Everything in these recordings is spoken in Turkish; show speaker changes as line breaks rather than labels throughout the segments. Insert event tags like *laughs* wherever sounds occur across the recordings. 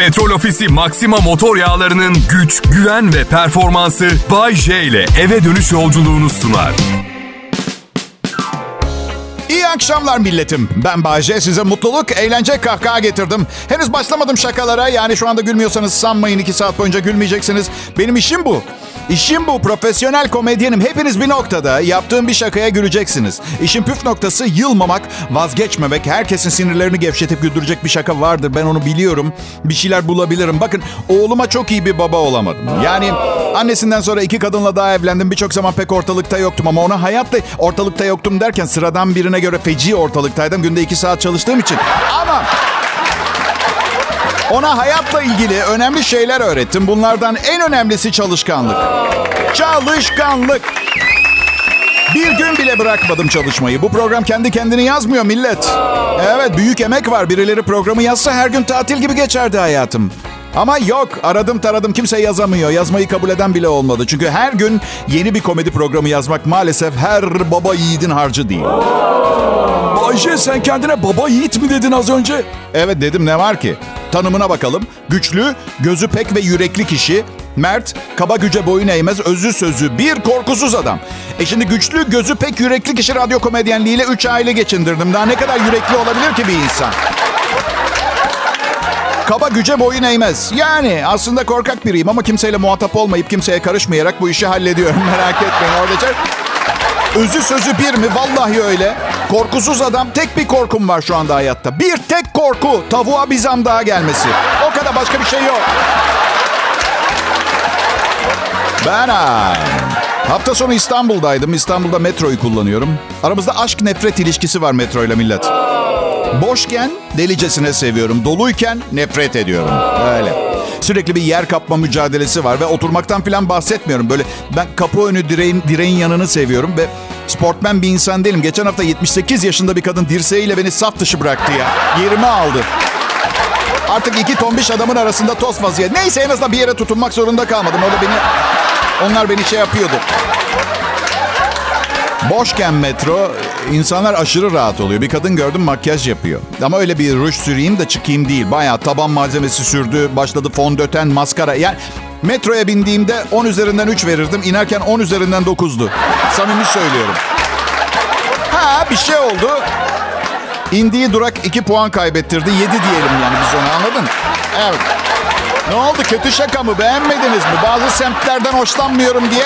Petrol Ofisi Maxima motor yağlarının güç, güven ve performansı Bay J ile eve dönüş yolculuğunu sunar.
İyi akşamlar milletim. Ben Bayce. Size mutluluk, eğlence, kahkaha getirdim. Henüz başlamadım şakalara. Yani şu anda gülmüyorsanız sanmayın iki saat boyunca gülmeyeceksiniz. Benim işim bu. İşim bu. Profesyonel komedyenim. Hepiniz bir noktada yaptığım bir şakaya güleceksiniz. İşin püf noktası yılmamak, vazgeçmemek. Herkesin sinirlerini gevşetip güldürecek bir şaka vardır. Ben onu biliyorum. Bir şeyler bulabilirim. Bakın oğluma çok iyi bir baba olamadım. Yani annesinden sonra iki kadınla daha evlendim. Birçok zaman pek ortalıkta yoktum ama ona hayatta ortalıkta yoktum derken sıradan birine göre feci ortalıktaydım. Günde iki saat çalıştığım için. Ama ona hayatla ilgili önemli şeyler öğrettim. Bunlardan en önemlisi çalışkanlık. Çalışkanlık. Bir gün bile bırakmadım çalışmayı. Bu program kendi kendini yazmıyor millet. Evet büyük emek var. Birileri programı yazsa her gün tatil gibi geçerdi hayatım. Ama yok aradım taradım kimse yazamıyor. Yazmayı kabul eden bile olmadı. Çünkü her gün yeni bir komedi programı yazmak maalesef her baba yiğidin harcı değil.
Ayşe sen kendine baba yiğit mi dedin az önce?
Evet dedim ne var ki? Tanımına bakalım. Güçlü, gözü pek ve yürekli kişi. Mert, kaba güce boyun eğmez, özü sözü, bir korkusuz adam. E şimdi güçlü, gözü pek yürekli kişi radyo komedyenliğiyle 3 aile geçindirdim. Daha ne kadar yürekli olabilir ki bir insan? Kaba güce boyun eğmez. Yani aslında korkak biriyim ama kimseyle muhatap olmayıp kimseye karışmayarak bu işi hallediyorum. *laughs* Merak etmeyin orada. Özü sözü bir mi? Vallahi öyle. Korkusuz adam. Tek bir korkum var şu anda hayatta. Bir tek korku. Tavuğa bir zam daha gelmesi. O kadar başka bir şey yok. Ben ha, hafta sonu İstanbul'daydım. İstanbul'da metroyu kullanıyorum. Aramızda aşk nefret ilişkisi var metroyla millet. Boşken delicesine seviyorum. Doluyken nefret ediyorum. Öyle. Sürekli bir yer kapma mücadelesi var ve oturmaktan falan bahsetmiyorum. Böyle ben kapı önü direğin, direğin yanını seviyorum ve sportmen bir insan değilim. Geçen hafta 78 yaşında bir kadın dirseğiyle beni saf dışı bıraktı ya. Yerimi aldı. Artık iki tombiş adamın arasında toz vaziyet. Neyse en azından bir yere tutunmak zorunda kalmadım. Orada beni, onlar beni şey yapıyordu. Boşken metro insanlar aşırı rahat oluyor. Bir kadın gördüm makyaj yapıyor. Ama öyle bir ruj süreyim de çıkayım değil. Bayağı taban malzemesi sürdü. Başladı fondöten, maskara. Yani metroya bindiğimde 10 üzerinden 3 verirdim. İnerken 10 üzerinden 9'du. Samimi söylüyorum. Ha bir şey oldu. İndiği durak 2 puan kaybettirdi. 7 diyelim yani biz onu anladın? Evet. Ne oldu kötü şaka mı beğenmediniz mi? Bazı semtlerden hoşlanmıyorum diye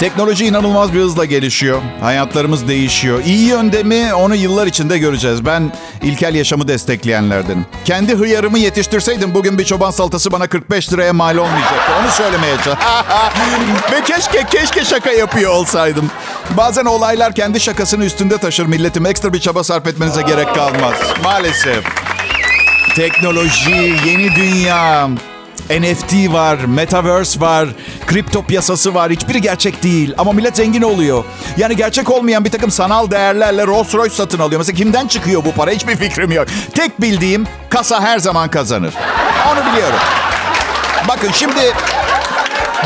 Teknoloji inanılmaz bir hızla gelişiyor. Hayatlarımız değişiyor. İyi yönde mi onu yıllar içinde göreceğiz. Ben ilkel yaşamı destekleyenlerdenim. Kendi hıyarımı yetiştirseydim bugün bir çoban salatası bana 45 liraya mal olmayacaktı. Onu söylemeye. *laughs* Ve keşke keşke şaka yapıyor olsaydım. Bazen olaylar kendi şakasını üstünde taşır milletim. Ekstra bir çaba sarf etmenize gerek kalmaz. Maalesef. Teknoloji, yeni dünya, NFT var, Metaverse var, kripto piyasası var. Hiçbiri gerçek değil ama millet zengin oluyor. Yani gerçek olmayan bir takım sanal değerlerle Rolls Royce satın alıyor. Mesela kimden çıkıyor bu para hiçbir fikrim yok. Tek bildiğim kasa her zaman kazanır. Onu biliyorum. Bakın şimdi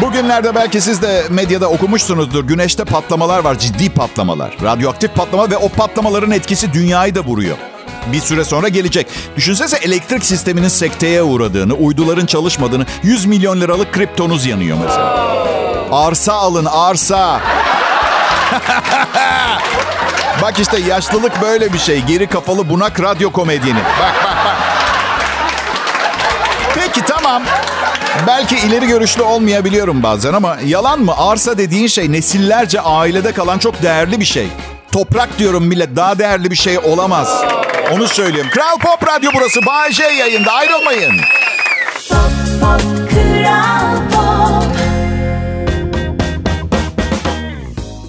Bugünlerde belki siz de medyada okumuşsunuzdur. Güneşte patlamalar var, ciddi patlamalar. Radyoaktif patlama ve o patlamaların etkisi dünyayı da vuruyor bir süre sonra gelecek. Düşünsene elektrik sisteminin sekteye uğradığını, uyduların çalışmadığını, 100 milyon liralık kriptonuz yanıyor mesela. Arsa alın, arsa. *laughs* bak işte yaşlılık böyle bir şey. Geri kafalı bunak radyo komedyeni. Bak bak bak. Peki tamam. Belki ileri görüşlü olmayabiliyorum bazen ama yalan mı? Arsa dediğin şey nesillerce ailede kalan çok değerli bir şey. Toprak diyorum millet daha değerli bir şey olamaz. Onu söyleyeyim. Kral Pop Radyo burası. J yayında. Ayrılmayın. Pop, pop, Kral Pop.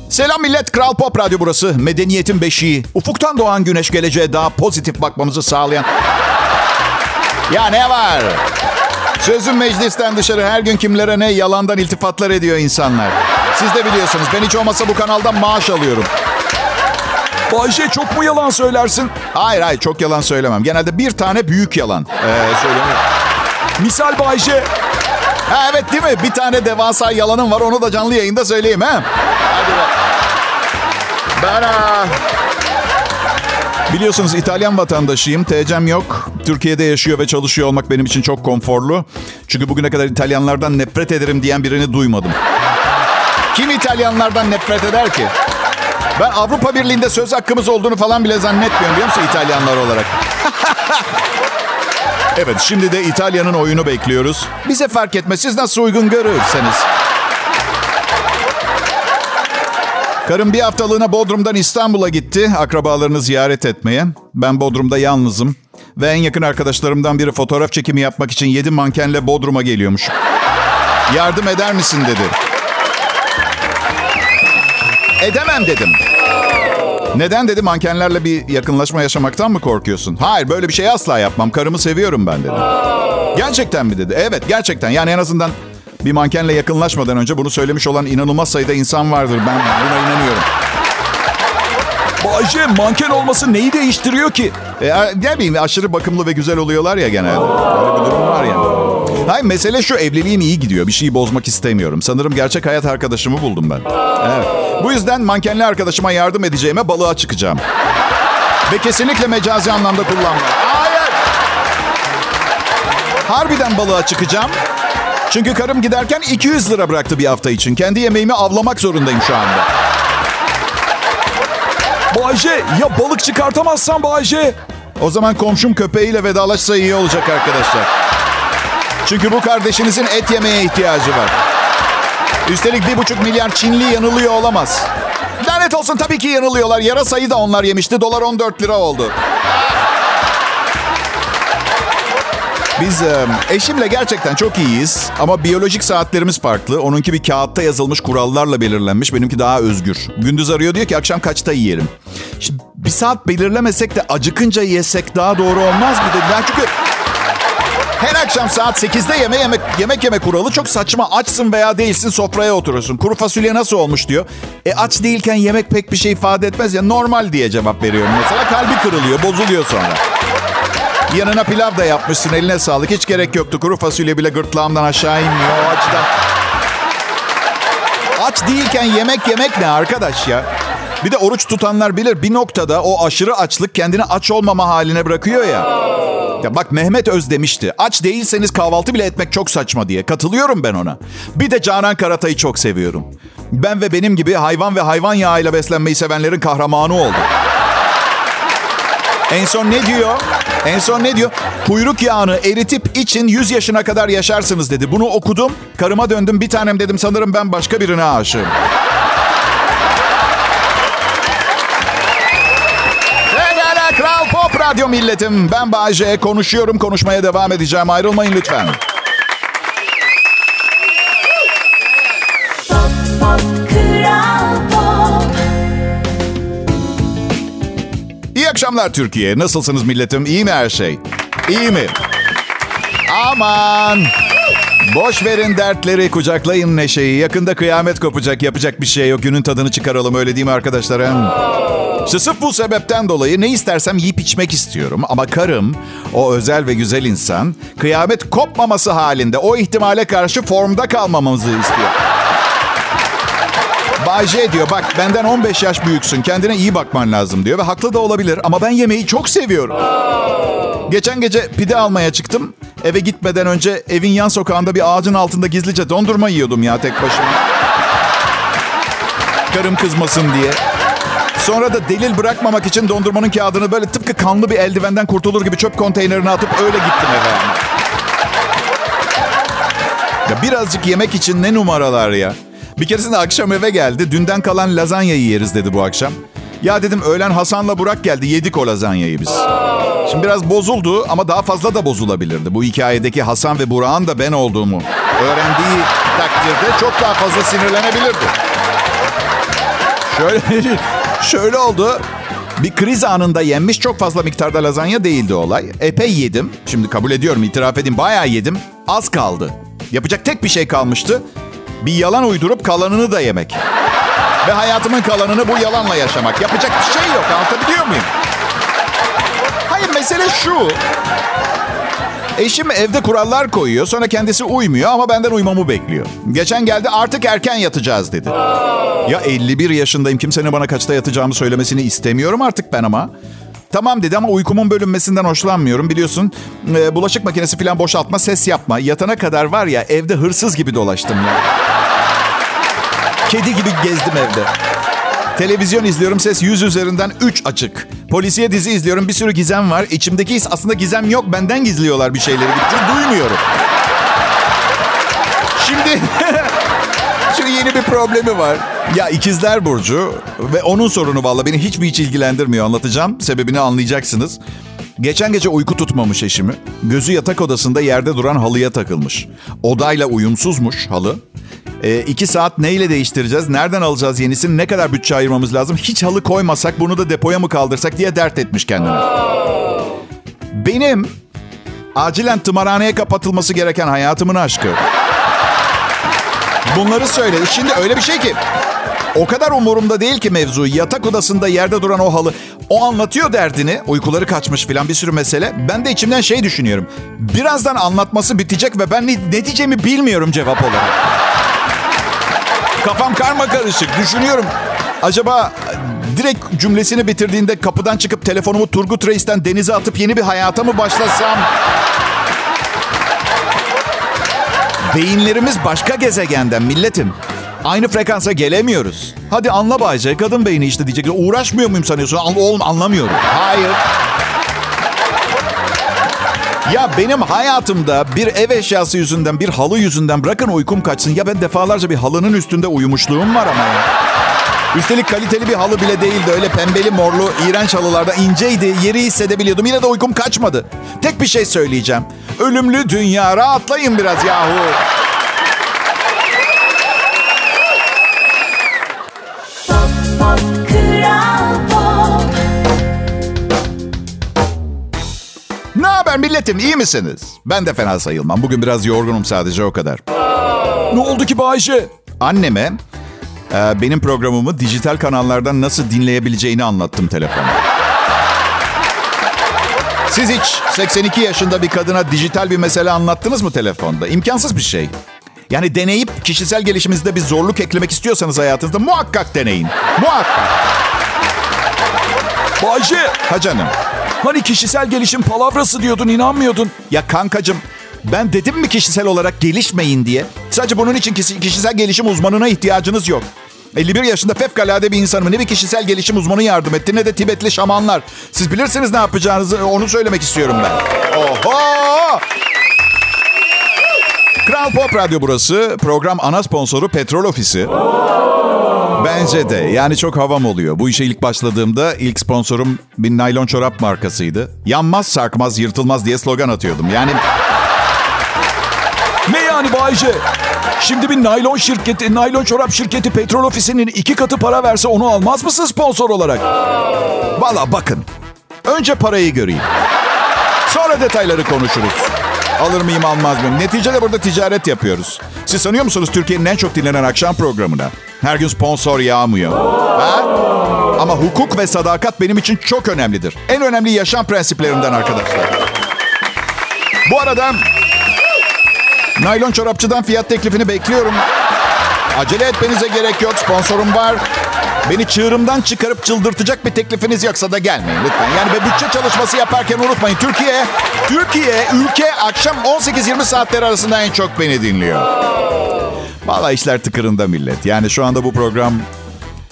Selam millet. Kral Pop Radyo burası. Medeniyetin beşiği. Ufuktan doğan güneş geleceğe daha pozitif bakmamızı sağlayan... *laughs* Ya ne var? Sözüm meclisten dışarı her gün kimlere ne yalandan iltifatlar ediyor insanlar. Siz de biliyorsunuz. Ben hiç olmasa bu kanaldan maaş alıyorum.
Bayşe çok mu yalan söylersin?
Hayır hayır çok yalan söylemem. Genelde bir tane büyük yalan ee, söylüyorum.
Misal Bayşe.
Ha, evet değil mi? Bir tane devasa yalanım var. Onu da canlı yayında söyleyeyim ha. Hadi bak. Ben ha. Biliyorsunuz İtalyan vatandaşıyım. TC'm yok. Türkiye'de yaşıyor ve çalışıyor olmak benim için çok konforlu. Çünkü bugüne kadar İtalyanlardan nefret ederim diyen birini duymadım. Kim İtalyanlardan nefret eder ki? Ben Avrupa Birliği'nde söz hakkımız olduğunu falan bile zannetmiyorum biliyor musun İtalyanlar olarak? *laughs* evet şimdi de İtalya'nın oyunu bekliyoruz. Bize fark etmez siz nasıl uygun görürseniz. Karım bir haftalığına Bodrum'dan İstanbul'a gitti akrabalarını ziyaret etmeye. Ben Bodrum'da yalnızım. Ve en yakın arkadaşlarımdan biri fotoğraf çekimi yapmak için yedi mankenle Bodrum'a geliyormuş. Yardım eder misin dedi. Edemem dedim. Neden dedi mankenlerle bir yakınlaşma yaşamaktan mı korkuyorsun? Hayır böyle bir şey asla yapmam. Karımı seviyorum ben dedim. Gerçekten mi dedi. Evet gerçekten yani en azından bir mankenle yakınlaşmadan önce bunu söylemiş olan inanılmaz sayıda insan vardır. Ben buna inanıyorum.
Bayce manken olması neyi değiştiriyor ki?
E, ne bileyim aşırı bakımlı ve güzel oluyorlar ya genelde. Öyle bir durum var ya. Hayır mesele şu evliliğim iyi gidiyor. Bir şeyi bozmak istemiyorum. Sanırım gerçek hayat arkadaşımı buldum ben. Evet. Bu yüzden mankenli arkadaşıma yardım edeceğime balığa çıkacağım. Ve kesinlikle mecazi anlamda kullanmam. Hayır. Harbiden balığa çıkacağım. Çünkü karım giderken 200 lira bıraktı bir hafta için. Kendi yemeğimi avlamak zorundayım şu anda.
Bayce ya balık çıkartamazsan Bayce.
O zaman komşum köpeğiyle vedalaşsa iyi olacak arkadaşlar. Çünkü bu kardeşinizin et yemeye ihtiyacı var. Üstelik bir buçuk milyar Çinli yanılıyor olamaz. Lanet olsun tabii ki yanılıyorlar. Yarasayı da onlar yemişti. Dolar 14 lira oldu. Biz eşimle gerçekten çok iyiyiz. Ama biyolojik saatlerimiz farklı. Onunki bir kağıtta yazılmış kurallarla belirlenmiş. Benimki daha özgür. Gündüz arıyor diyor ki akşam kaçta yiyelim. Şimdi bir saat belirlemesek de acıkınca yesek daha doğru olmaz mı dediler. Çünkü her akşam saat 8'de yeme yemek, yemek yeme kuralı çok saçma. Açsın veya değilsin sofraya oturursun. Kuru fasulye nasıl olmuş diyor. E aç değilken yemek pek bir şey ifade etmez ya. Normal diye cevap veriyorum mesela. Kalbi kırılıyor, bozuluyor sonra. Yanına pilav da yapmışsın eline sağlık. Hiç gerek yoktu. Kuru fasulye bile gırtlağımdan aşağı inmiyor o açıdan. Aç değilken yemek yemek ne arkadaş ya? Bir de oruç tutanlar bilir bir noktada o aşırı açlık kendini aç olmama haline bırakıyor ya. Ya bak Mehmet Öz demişti. Aç değilseniz kahvaltı bile etmek çok saçma diye. Katılıyorum ben ona. Bir de Canan Karatay'ı çok seviyorum. Ben ve benim gibi hayvan ve hayvan yağıyla beslenmeyi sevenlerin kahramanı oldu. En son ne diyor? En son ne diyor? Kuyruk yağını eritip için 100 yaşına kadar yaşarsınız dedi. Bunu okudum. Karıma döndüm. Bir tanem dedim sanırım ben başka birine aşığım. Radyo milletim. Ben Bayece. Konuşuyorum. Konuşmaya devam edeceğim. Ayrılmayın lütfen. İyi akşamlar Türkiye. Nasılsınız milletim? İyi mi her şey? İyi mi? Aman! Boş verin dertleri, kucaklayın neşeyi. Yakında kıyamet kopacak, yapacak bir şey yok. Günün tadını çıkaralım, öyle değil mi arkadaşlarım? İşte bu sebepten dolayı ne istersem yiyip içmek istiyorum. Ama karım, o özel ve güzel insan, kıyamet kopmaması halinde o ihtimale karşı formda kalmamızı istiyor. Bay diyor bak benden 15 yaş büyüksün kendine iyi bakman lazım diyor ve haklı da olabilir ama ben yemeği çok seviyorum. Geçen gece pide almaya çıktım. Eve gitmeden önce evin yan sokağında bir ağacın altında gizlice dondurma yiyordum ya tek başıma. Karım kızmasın diye. Sonra da delil bırakmamak için dondurmanın kağıdını böyle tıpkı kanlı bir eldivenden kurtulur gibi çöp konteynerine atıp öyle gittim eve. Ya birazcık yemek için ne numaralar ya. Bir keresinde akşam eve geldi. Dünden kalan lazanyayı yeriz dedi bu akşam. Ya dedim öğlen Hasan'la Burak geldi. Yedik o lazanyayı biz. Şimdi biraz bozuldu ama daha fazla da bozulabilirdi. Bu hikayedeki Hasan ve Burak'ın da ben olduğumu öğrendiği takdirde çok daha fazla sinirlenebilirdi. Şöyle şöyle oldu. Bir kriz anında yenmiş çok fazla miktarda lazanya değildi olay. Epey yedim. Şimdi kabul ediyorum, itiraf edeyim. Bayağı yedim. Az kaldı. Yapacak tek bir şey kalmıştı. Bir yalan uydurup kalanını da yemek. Ve hayatımın kalanını bu yalanla yaşamak. Yapacak bir şey yok. Anlatabiliyor muyum? Hayır mesele şu. Eşim evde kurallar koyuyor. Sonra kendisi uymuyor ama benden uymamı bekliyor. Geçen geldi artık erken yatacağız dedi. Ya 51 yaşındayım. Kimsenin bana kaçta yatacağımı söylemesini istemiyorum artık ben ama. Tamam dedi ama uykumun bölünmesinden hoşlanmıyorum. Biliyorsun e, bulaşık makinesi falan boşaltma, ses yapma. Yatana kadar var ya evde hırsız gibi dolaştım ya. Kedi gibi gezdim evde. Televizyon izliyorum ses 100 üzerinden 3 açık. Polisiye dizi izliyorum bir sürü gizem var. İçimdeki his aslında gizem yok benden gizliyorlar bir şeyleri. Çünkü duymuyorum. Şimdi *laughs* Şimdi yeni bir problemi var. Ya ikizler Burcu ve onun sorunu valla beni hiç mi hiç ilgilendirmiyor anlatacağım. Sebebini anlayacaksınız. Geçen gece uyku tutmamış eşimi. Gözü yatak odasında yerde duran halıya takılmış. Odayla uyumsuzmuş halı. E, iki saat neyle değiştireceğiz? Nereden alacağız yenisini? Ne kadar bütçe ayırmamız lazım? Hiç halı koymasak bunu da depoya mı kaldırsak diye dert etmiş kendine. Benim acilen tımarhaneye kapatılması gereken hayatımın aşkı. Bunları söyledi. Şimdi öyle bir şey ki o kadar umurumda değil ki mevzu. Yatak odasında yerde duran o halı. O anlatıyor derdini. Uykuları kaçmış filan bir sürü mesele. Ben de içimden şey düşünüyorum. Birazdan anlatması bitecek ve ben ne, ne diyeceğimi bilmiyorum cevap olarak. Kafam karma karışık. Düşünüyorum. Acaba direkt cümlesini bitirdiğinde kapıdan çıkıp telefonumu Turgut Reis'ten denize atıp yeni bir hayata mı başlasam? Beyinlerimiz başka gezegenden milletim. Aynı frekansa gelemiyoruz. Hadi anla Bayce, kadın beyni işte diyecek. Uğraşmıyor muyum sanıyorsun? An- oğlum anlamıyorum. Hayır. Ya benim hayatımda bir ev eşyası yüzünden, bir halı yüzünden bırakın uykum kaçsın. Ya ben defalarca bir halının üstünde uyumuşluğum var ama ya. Üstelik kaliteli bir halı bile değildi. Öyle pembeli morlu iğrenç halılarda inceydi. Yeri hissedebiliyordum. Yine de uykum kaçmadı. Tek bir şey söyleyeceğim. Ölümlü dünya rahatlayın biraz yahu. Haber milletim iyi misiniz? Ben de fena sayılmam. Bugün biraz yorgunum sadece o kadar.
Ne oldu ki Bayşe?
Anneme e, benim programımı dijital kanallardan nasıl dinleyebileceğini anlattım telefonda. Siz hiç 82 yaşında bir kadına dijital bir mesele anlattınız mı telefonda? İmkansız bir şey. Yani deneyip kişisel gelişiminizde bir zorluk eklemek istiyorsanız hayatınızda muhakkak deneyin. Muhakkak.
Bayşe
Ha canım.
Hani kişisel gelişim palavrası diyordun inanmıyordun.
Ya kankacım ben dedim mi kişisel olarak gelişmeyin diye? Sadece bunun için kişi- kişisel gelişim uzmanına ihtiyacınız yok. 51 yaşında fevkalade bir insanım. Ne bir kişisel gelişim uzmanı yardım etti ne de Tibetli şamanlar. Siz bilirsiniz ne yapacağınızı onu söylemek istiyorum ben. Oho! Kral Pop Radyo burası. Program ana sponsoru Petrol Ofisi. Bence de. Yani çok havam oluyor. Bu işe ilk başladığımda ilk sponsorum bir naylon çorap markasıydı. Yanmaz, sarkmaz, yırtılmaz diye slogan atıyordum. Yani
Ne yani Bayşe? Şimdi bir naylon şirketi, naylon çorap şirketi petrol ofisinin iki katı para verse onu almaz mısın sponsor olarak?
valla bakın. Önce parayı göreyim. Sonra detayları konuşuruz. Alır mıyım almaz mıyım? Neticede burada ticaret yapıyoruz. Siz sanıyor musunuz Türkiye'nin en çok dinlenen akşam programına? Her gün sponsor yağmıyor. Ha? Ama hukuk ve sadakat benim için çok önemlidir. En önemli yaşam prensiplerimden arkadaşlar. Bu arada naylon çorapçıdan fiyat teklifini bekliyorum. Acele etmenize gerek yok. Sponsorum var. Beni çığırımdan çıkarıp çıldırtacak bir teklifiniz yoksa da gelmeyin lütfen. Yani ve bütçe çalışması yaparken unutmayın. Türkiye, Türkiye, ülke akşam 18-20 saatleri arasında en çok beni dinliyor. Vallahi işler tıkırında millet. Yani şu anda bu program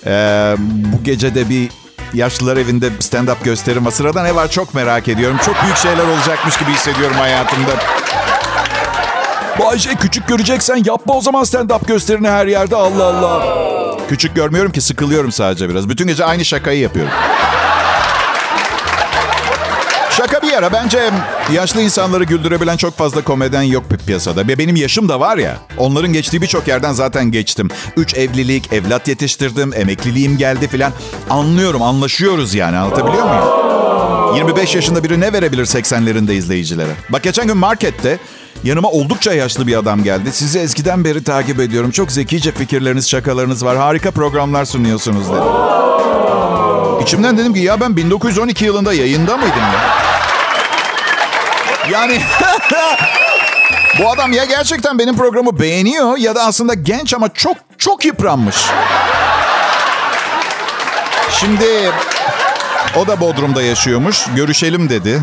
eee, bu gece de bir yaşlılar evinde stand-up gösterim var. Sırada ne var çok merak ediyorum. Çok büyük şeyler olacakmış gibi hissediyorum hayatımda.
Bayşe küçük göreceksen yapma o zaman stand-up gösterini her yerde Allah Allah.
Küçük görmüyorum ki sıkılıyorum sadece biraz. Bütün gece aynı şakayı yapıyorum. Şaka bir yara. Bence yaşlı insanları güldürebilen çok fazla komedyen yok pi- piyasada. Ve benim yaşım da var ya. Onların geçtiği birçok yerden zaten geçtim. Üç evlilik, evlat yetiştirdim, emekliliğim geldi filan. Anlıyorum, anlaşıyoruz yani. Anlatabiliyor muyum? 25 yaşında biri ne verebilir 80'lerinde izleyicilere? Bak geçen gün markette yanıma oldukça yaşlı bir adam geldi. Sizi eskiden beri takip ediyorum. Çok zekice fikirleriniz, şakalarınız var. Harika programlar sunuyorsunuz dedi. İçimden dedim ki ya ben 1912 yılında yayında mıydım ya? Yani *laughs* bu adam ya gerçekten benim programı beğeniyor ya da aslında genç ama çok çok yıpranmış. Şimdi O da Bodrum'da yaşıyormuş. Görüşelim dedi.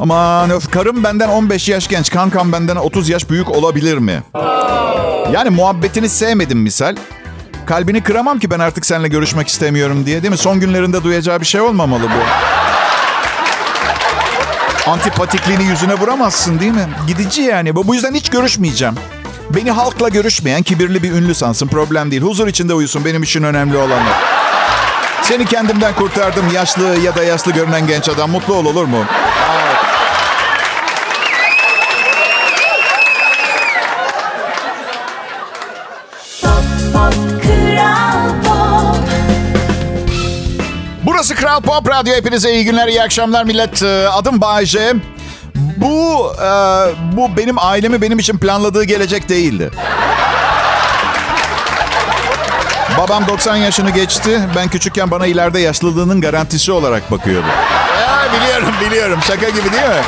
Aman öf karım benden 15 yaş genç, kankam benden 30 yaş büyük olabilir mi? Yani muhabbetini sevmedim misal. Kalbini kıramam ki ben artık seninle görüşmek istemiyorum diye değil mi? Son günlerinde duyacağı bir şey olmamalı bu. Antipatikliğini yüzüne vuramazsın değil mi? Gidici yani. Bu yüzden hiç görüşmeyeceğim. Beni halkla görüşmeyen kibirli bir ünlü sansın. Problem değil. Huzur içinde uyusun. Benim için önemli olan. Seni kendimden kurtardım. Yaşlı ya da yaşlı görünen genç adam. Mutlu ol olur mu? Kral Pop Radyo. Hepinize iyi günler, iyi akşamlar millet. Ee, Adım Bayece. Bu, e, bu benim ailemi benim için planladığı gelecek değildi. Babam 90 yaşını geçti. Ben küçükken bana ileride yaşlılığının garantisi olarak bakıyordu. Ya, biliyorum, biliyorum. Şaka gibi değil mi?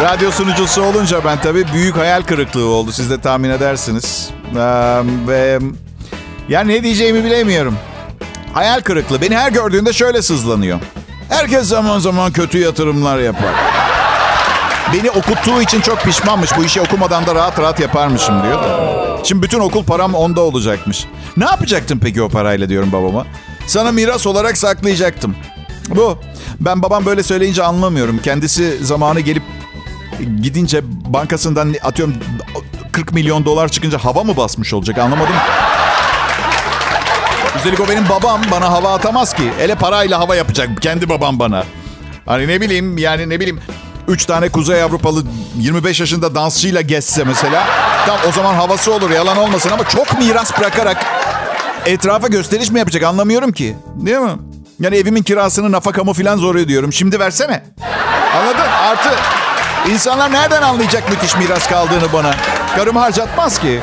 Radyo sunucusu olunca ben tabii büyük hayal kırıklığı oldu. Siz de tahmin edersiniz. Ee, ve yani ne diyeceğimi bilemiyorum. Hayal kırıklığı. Beni her gördüğünde şöyle sızlanıyor. Herkes zaman zaman kötü yatırımlar yapar. Beni okuttuğu için çok pişmanmış. Bu işi okumadan da rahat rahat yaparmışım diyor da. Şimdi bütün okul param onda olacakmış. Ne yapacaktın peki o parayla diyorum babama. Sana miras olarak saklayacaktım. Bu. Ben babam böyle söyleyince anlamıyorum. Kendisi zamanı gelip gidince bankasından atıyorum 40 milyon dolar çıkınca hava mı basmış olacak anlamadım. Üstelik o benim babam bana hava atamaz ki. Ele parayla hava yapacak kendi babam bana. Hani ne bileyim yani ne bileyim. Üç tane Kuzey Avrupalı 25 yaşında dansçıyla gezse mesela. Tam o zaman havası olur yalan olmasın ama çok miras bırakarak etrafa gösteriş mi yapacak anlamıyorum ki. Değil mi? Yani evimin kirasını nafakamı falan zor ödüyorum. Şimdi versene. Anladın? Artı insanlar nereden anlayacak müthiş miras kaldığını bana? Karım harcatmaz ki.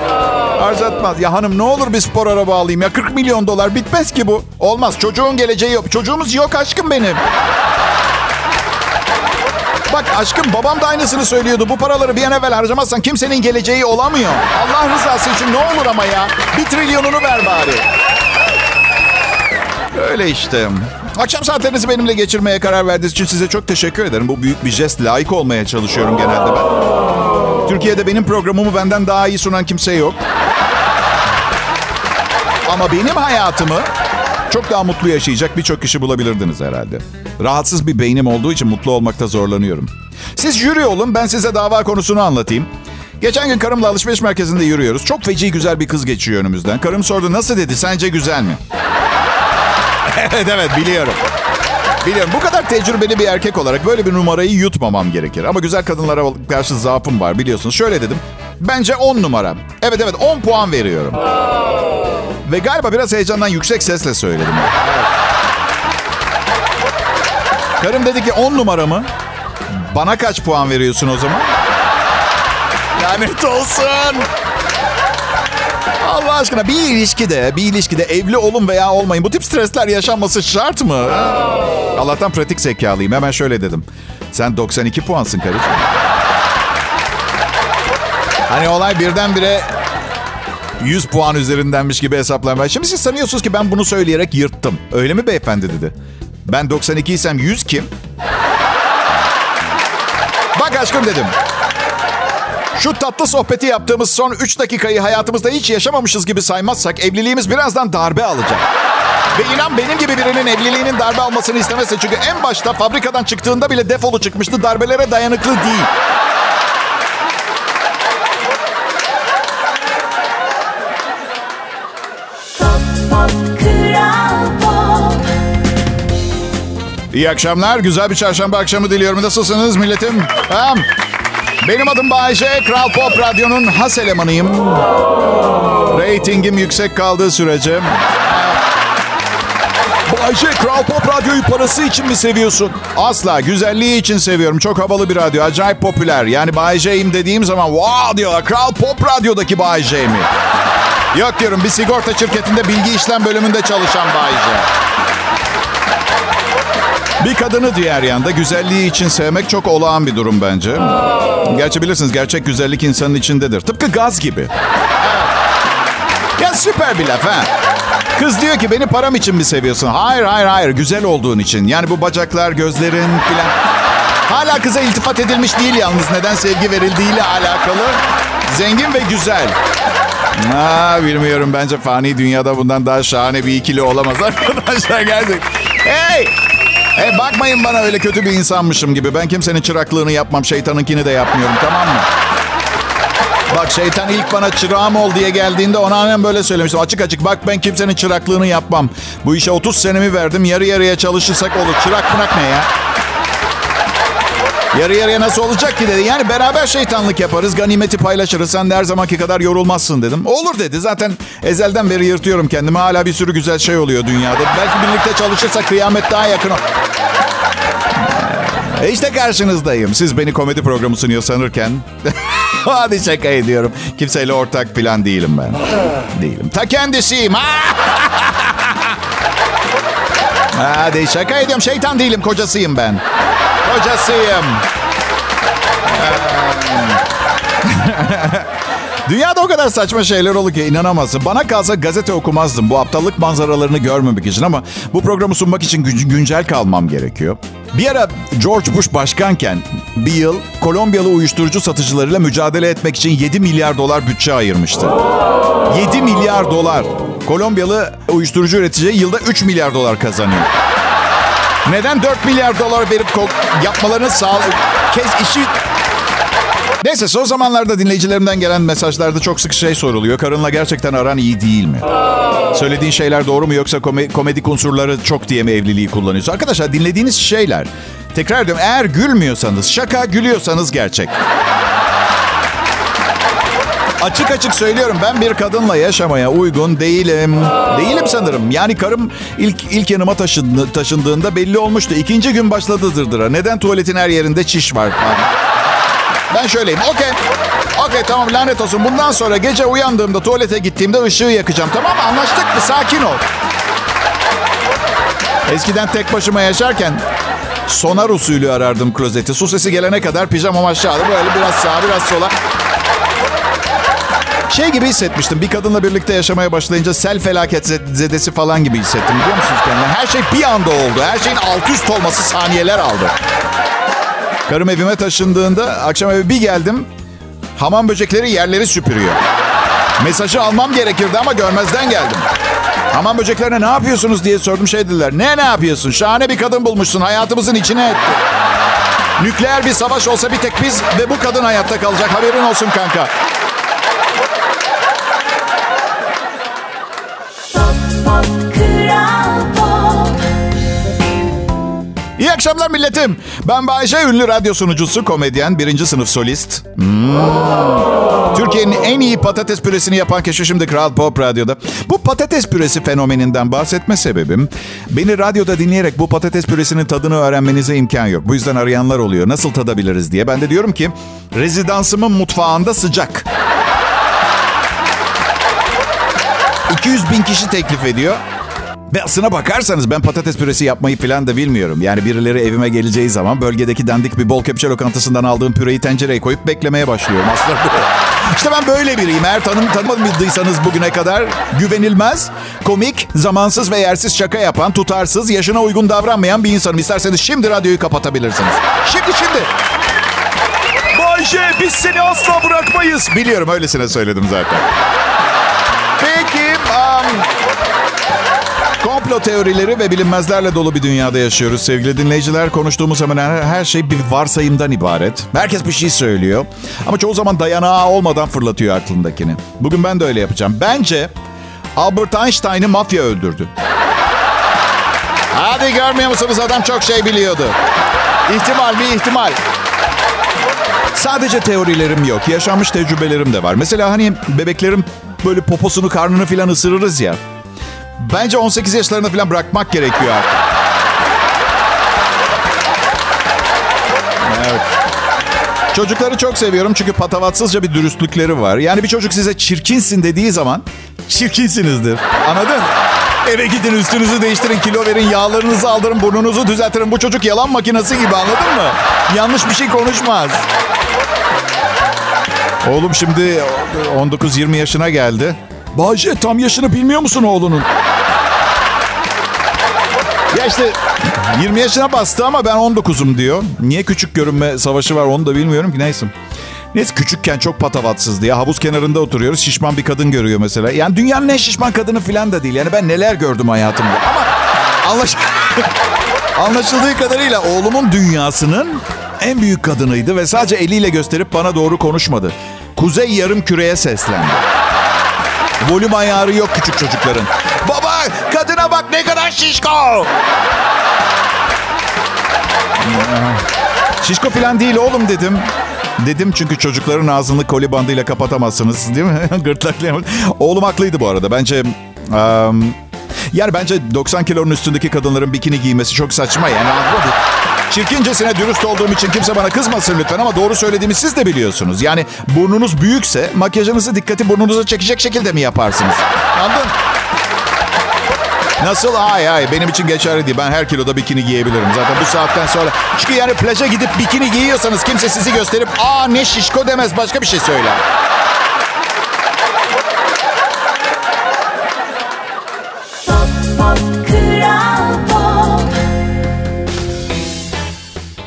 Harcatmaz. Ya hanım ne olur bir spor araba alayım ya. 40 milyon dolar bitmez ki bu. Olmaz. Çocuğun geleceği yok. Çocuğumuz yok aşkım benim. Bak aşkım babam da aynısını söylüyordu. Bu paraları bir an evvel harcamazsan kimsenin geleceği olamıyor. Allah rızası için ne olur ama ya. Bir trilyonunu ver bari. Öyle işte. Akşam saatlerinizi benimle geçirmeye karar verdiğiniz için size çok teşekkür ederim. Bu büyük bir jest. Layık olmaya çalışıyorum genelde ben. Türkiye'de benim programımı benden daha iyi sunan kimse yok. Ama benim hayatımı çok daha mutlu yaşayacak birçok kişi bulabilirdiniz herhalde. Rahatsız bir beynim olduğu için mutlu olmakta zorlanıyorum. Siz jüri olun ben size dava konusunu anlatayım. Geçen gün karımla alışveriş merkezinde yürüyoruz. Çok feci güzel bir kız geçiyor önümüzden. Karım sordu nasıl dedi sence güzel mi? *laughs* evet evet biliyorum. Biliyorum bu kadar tecrübeli bir erkek olarak böyle bir numarayı yutmamam gerekir. Ama güzel kadınlara karşı zaafım var biliyorsunuz. Şöyle dedim. Bence 10 numara. Evet evet 10 puan veriyorum. Ve galiba biraz heyecandan yüksek sesle söyledim. Evet. Karım dedi ki 10 numara mı? Bana kaç puan veriyorsun o zaman? Lanet olsun. Allah aşkına bir ilişkide, bir ilişkide evli olun veya olmayın. Bu tip stresler yaşanması şart mı? Allah'tan pratik zekalıyım. Hemen şöyle dedim. Sen 92 puansın karıcığım. Hani olay birdenbire 100 puan üzerindenmiş gibi hesaplamaya. Şimdi siz sanıyorsunuz ki ben bunu söyleyerek yırttım. Öyle mi beyefendi dedi. Ben 92 isem 100 kim? Bak aşkım dedim. Şu tatlı sohbeti yaptığımız son 3 dakikayı hayatımızda hiç yaşamamışız gibi saymazsak evliliğimiz birazdan darbe alacak. Ve inan benim gibi birinin evliliğinin darbe almasını istemezse çünkü en başta fabrikadan çıktığında bile defolu çıkmıştı. Darbelere dayanıklı değil. İyi akşamlar. Güzel bir çarşamba akşamı diliyorum. Nasılsınız milletim? Tamam. Benim adım Bayece. Kral Pop Radyo'nun has elemanıyım. Ratingim yüksek kaldığı sürece.
Bayce Kral Pop Radyo'yu parası için mi seviyorsun?
Asla. Güzelliği için seviyorum. Çok havalı bir radyo. Acayip popüler. Yani Bayece'yim dediğim zaman wow diyorlar. Kral Pop Radyo'daki Bayece mi? Yok diyorum bir sigorta şirketinde bilgi işlem bölümünde çalışan Bayece. Bir kadını diğer yanda güzelliği için sevmek çok olağan bir durum bence. Gerçi bilirsiniz gerçek güzellik insanın içindedir. Tıpkı gaz gibi. Ya süper bir laf ha. Kız diyor ki beni param için mi seviyorsun? Hayır hayır hayır güzel olduğun için. Yani bu bacaklar, gözlerin filan. Hala kıza iltifat edilmiş değil yalnız. Neden sevgi verildiğiyle alakalı. Zengin ve güzel. Ha, bilmiyorum bence fani dünyada bundan daha şahane bir ikili olamaz *laughs* arkadaşlar gerçek. Hey! Hey bakmayın bana öyle kötü bir insanmışım gibi. Ben kimsenin çıraklığını yapmam, şeytanınkini de yapmıyorum tamam mı? Bak şeytan ilk bana çırağım ol diye geldiğinde ona annem böyle söylemiştim. Açık açık bak ben kimsenin çıraklığını yapmam. Bu işe 30 senemi verdim. Yarı yarıya çalışırsak olur. Çırak bırak ne ya? Yarı yarıya nasıl olacak ki dedi. Yani beraber şeytanlık yaparız. Ganimeti paylaşırız. Sen de her zamanki kadar yorulmazsın dedim. Olur dedi. Zaten ezelden beri yırtıyorum kendimi. Hala bir sürü güzel şey oluyor dünyada. Belki birlikte çalışırsak kıyamet daha yakın. E işte karşınızdayım. Siz beni komedi programı sunuyor sanırken. *laughs* Hadi şaka ediyorum. Kimseyle ortak plan değilim ben. Değilim. Ta kendisiyim. *laughs* Hadi şaka ediyorum. Şeytan değilim. Kocasıyım ben. Kocasıyım. *laughs* Dünyada o kadar saçma şeyler oluyor ki inanamazsın. Bana kalsa gazete okumazdım bu aptallık manzaralarını görmemek için ama bu programı sunmak için gün- güncel kalmam gerekiyor. Bir ara George Bush başkanken bir yıl Kolombiyalı uyuşturucu satıcılarıyla mücadele etmek için 7 milyar dolar bütçe ayırmıştı. 7 milyar dolar. Kolombiyalı uyuşturucu üreticiye yılda 3 milyar dolar kazanıyor. Neden 4 milyar dolar verip yapmalarını sağ... Kez işi... Neyse son zamanlarda dinleyicilerimden gelen mesajlarda çok sık şey soruluyor. Karınla gerçekten aran iyi değil mi? Söylediğin şeyler doğru mu yoksa kome- komedik unsurları çok diye mi evliliği kullanıyorsun? Arkadaşlar dinlediğiniz şeyler... Tekrar ediyorum eğer gülmüyorsanız şaka, gülüyorsanız gerçek. Açık açık söylüyorum ben bir kadınla yaşamaya uygun değilim. Değilim sanırım. Yani karım ilk ilk yanıma taşındı, taşındığında belli olmuştu. İkinci gün başladı dırdıra. Neden tuvaletin her yerinde çiş var? Ben şöyleyim. Okey. Okey tamam lanet olsun. Bundan sonra gece uyandığımda tuvalete gittiğimde ışığı yakacağım. Tamam mı? Anlaştık mı? Sakin ol. Eskiden tek başıma yaşarken sonar usulü arardım klozeti. Su sesi gelene kadar pijamam aşağıda. Böyle biraz sağa biraz sola. Şey gibi hissetmiştim. Bir kadınla birlikte yaşamaya başlayınca sel felaket zedesi falan gibi hissettim. Biliyor musunuz kendine? Her şey bir anda oldu. Her şeyin alt üst olması saniyeler aldı. Karım evime taşındığında akşam eve bir geldim. Hamam böcekleri yerleri süpürüyor. Mesajı almam gerekirdi ama görmezden geldim. Hamam böceklerine ne yapıyorsunuz diye sordum şey dediler. Ne ne yapıyorsun? Şahane bir kadın bulmuşsun. Hayatımızın içine etti. Nükleer bir savaş olsa bir tek biz ve bu kadın hayatta kalacak. Haberin olsun kanka. Akşamlar milletim. Ben Bayece, ünlü radyo sunucusu, komedyen, birinci sınıf solist. Hmm. Türkiye'nin en iyi patates püresini yapan kişi şimdi Kral Pop Radyo'da. Bu patates püresi fenomeninden bahsetme sebebim, beni radyoda dinleyerek bu patates püresinin tadını öğrenmenize imkan yok. Bu yüzden arayanlar oluyor. Nasıl tadabiliriz diye. Ben de diyorum ki, rezidansımın mutfağında sıcak. *laughs* 200 bin kişi teklif ediyor. Ve aslına bakarsanız ben patates püresi yapmayı falan da bilmiyorum. Yani birileri evime geleceği zaman bölgedeki dandik bir bol kepçe lokantasından aldığım püreyi tencereye koyup beklemeye başlıyorum. Aslında *laughs* işte ben böyle biriyim. Eğer tanım, tanımadıysanız bugüne kadar güvenilmez, komik, zamansız ve yersiz şaka yapan, tutarsız, yaşına uygun davranmayan bir insanım. İsterseniz şimdi radyoyu kapatabilirsiniz. Şimdi şimdi. Bayşe biz seni asla bırakmayız. Biliyorum öylesine söyledim zaten. Komplo teorileri ve bilinmezlerle dolu bir dünyada yaşıyoruz sevgili dinleyiciler. Konuştuğumuz hemen her, şey bir varsayımdan ibaret. Herkes bir şey söylüyor. Ama çoğu zaman dayanağı olmadan fırlatıyor aklındakini. Bugün ben de öyle yapacağım. Bence Albert Einstein'ı mafya öldürdü. Hadi görmüyor musunuz adam çok şey biliyordu. İhtimal bir ihtimal. Sadece teorilerim yok. Yaşanmış tecrübelerim de var. Mesela hani bebeklerin böyle poposunu karnını filan ısırırız ya. Bence 18 yaşlarında falan bırakmak gerekiyor artık. Evet. Çocukları çok seviyorum çünkü patavatsızca bir dürüstlükleri var. Yani bir çocuk size çirkinsin dediği zaman çirkinsinizdir. Anladın? Eve gidin üstünüzü değiştirin, kilo verin, yağlarınızı aldırın, burnunuzu düzeltirin. Bu çocuk yalan makinesi gibi anladın mı? Yanlış bir şey konuşmaz. Oğlum şimdi 19-20 yaşına geldi.
Bayce tam yaşını bilmiyor musun oğlunun?
Ya işte 20 yaşına bastı ama ben 19'um diyor. Niye küçük görünme savaşı var onu da bilmiyorum ki neyse. Neyse küçükken çok patavatsızdı ya. Havuz kenarında oturuyoruz. Şişman bir kadın görüyor mesela. Yani dünyanın en şişman kadını falan da değil. Yani ben neler gördüm hayatımda. Ama anlaş... *laughs* anlaşıldığı kadarıyla oğlumun dünyasının en büyük kadınıydı ve sadece eliyle gösterip bana doğru konuşmadı. Kuzey yarım küreye seslendi. Volüm ayarı yok küçük çocukların. Baba bak ne kadar şişko. Şişko falan değil oğlum dedim. Dedim çünkü çocukların ağzını koli bandıyla kapatamazsınız değil mi? *laughs* Gırtlaklayamaz. Oğlum haklıydı bu arada. Bence... Um, yani bence 90 kilonun üstündeki kadınların bikini giymesi çok saçma yani. Anladın Çirkincesine dürüst olduğum için kimse bana kızmasın lütfen ama doğru söylediğimi siz de biliyorsunuz. Yani burnunuz büyükse makyajınızı dikkati burnunuza çekecek şekilde mi yaparsınız? Anladın? Nasıl? Ay ay benim için geçerli değil. Ben her kiloda bikini giyebilirim zaten bu saatten sonra. Çünkü yani plaja gidip bikini giyiyorsanız kimse sizi gösterip aa ne şişko demez başka bir şey söyler.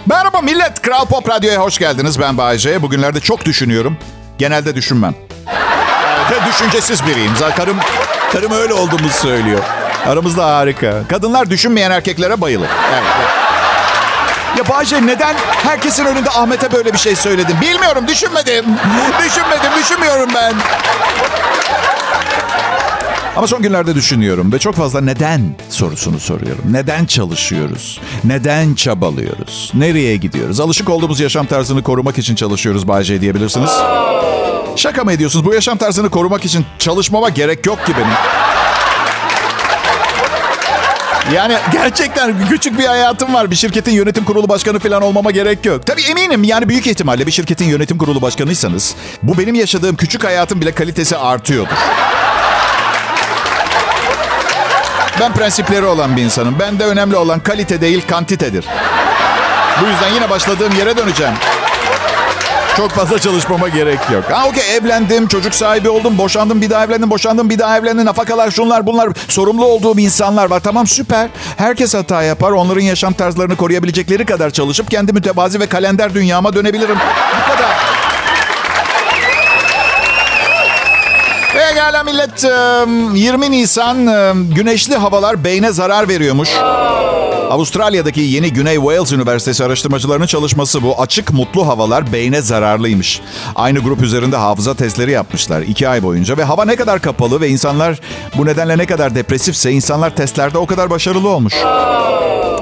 Merhaba millet. Kral Pop Radyo'ya hoş geldiniz. Ben Bayece. Bugünlerde çok düşünüyorum. Genelde düşünmem. Ve düşüncesiz biriyim. Zaten karım, karım öyle olduğumuzu söylüyor. Aramızda harika. Kadınlar düşünmeyen erkeklere bayılır. Evet. Ya Bayce neden herkesin önünde Ahmet'e böyle bir şey söyledin? Bilmiyorum, düşünmedim. düşünmedim, düşünmüyorum ben. Ama son günlerde düşünüyorum ve çok fazla neden sorusunu soruyorum. Neden çalışıyoruz? Neden çabalıyoruz? Nereye gidiyoruz? Alışık olduğumuz yaşam tarzını korumak için çalışıyoruz Bayce diyebilirsiniz. Şaka mı ediyorsunuz? Bu yaşam tarzını korumak için çalışmama gerek yok ki benim. Yani gerçekten küçük bir hayatım var. Bir şirketin yönetim kurulu başkanı falan olmama gerek yok. Tabii eminim yani büyük ihtimalle bir şirketin yönetim kurulu başkanıysanız bu benim yaşadığım küçük hayatın bile kalitesi artıyordur. Ben prensipleri olan bir insanım. Bende önemli olan kalite değil kantitedir. Bu yüzden yine başladığım yere döneceğim. Çok fazla çalışmama gerek yok. Ha okey evlendim, çocuk sahibi oldum, boşandım, bir daha evlendim, boşandım, bir daha evlendim. Nafakalar şunlar bunlar. Sorumlu olduğum insanlar var. Tamam süper. Herkes hata yapar. Onların yaşam tarzlarını koruyabilecekleri kadar çalışıp kendi mütevazi ve kalender dünyama dönebilirim. Bu kadar. Pekala millet. 20 Nisan güneşli havalar beyne zarar veriyormuş. Avustralya'daki yeni Güney Wales Üniversitesi araştırmacılarının çalışması bu. Açık mutlu havalar beyne zararlıymış. Aynı grup üzerinde hafıza testleri yapmışlar iki ay boyunca. Ve hava ne kadar kapalı ve insanlar bu nedenle ne kadar depresifse insanlar testlerde o kadar başarılı olmuş.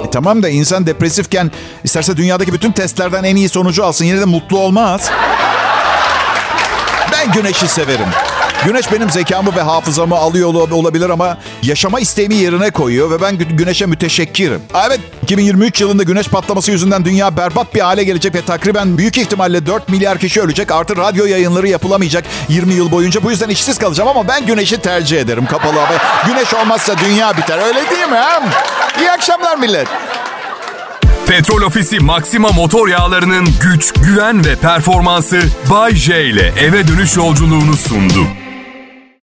E tamam da insan depresifken isterse dünyadaki bütün testlerden en iyi sonucu alsın yine de mutlu olmaz. Ben güneşi severim. Güneş benim zekamı ve hafızamı alıyor olabilir ama yaşama isteğimi yerine koyuyor ve ben güneşe müteşekkirim. Evet 2023 yılında güneş patlaması yüzünden dünya berbat bir hale gelecek ve takriben büyük ihtimalle 4 milyar kişi ölecek. Artı radyo yayınları yapılamayacak 20 yıl boyunca. Bu yüzden işsiz kalacağım ama ben güneşi tercih ederim kapalı hava. Güneş olmazsa dünya biter öyle değil mi? He? İyi akşamlar millet.
Petrol Ofisi Maxima motor yağlarının güç, güven ve performansı Bay J ile eve dönüş yolculuğunu sundu.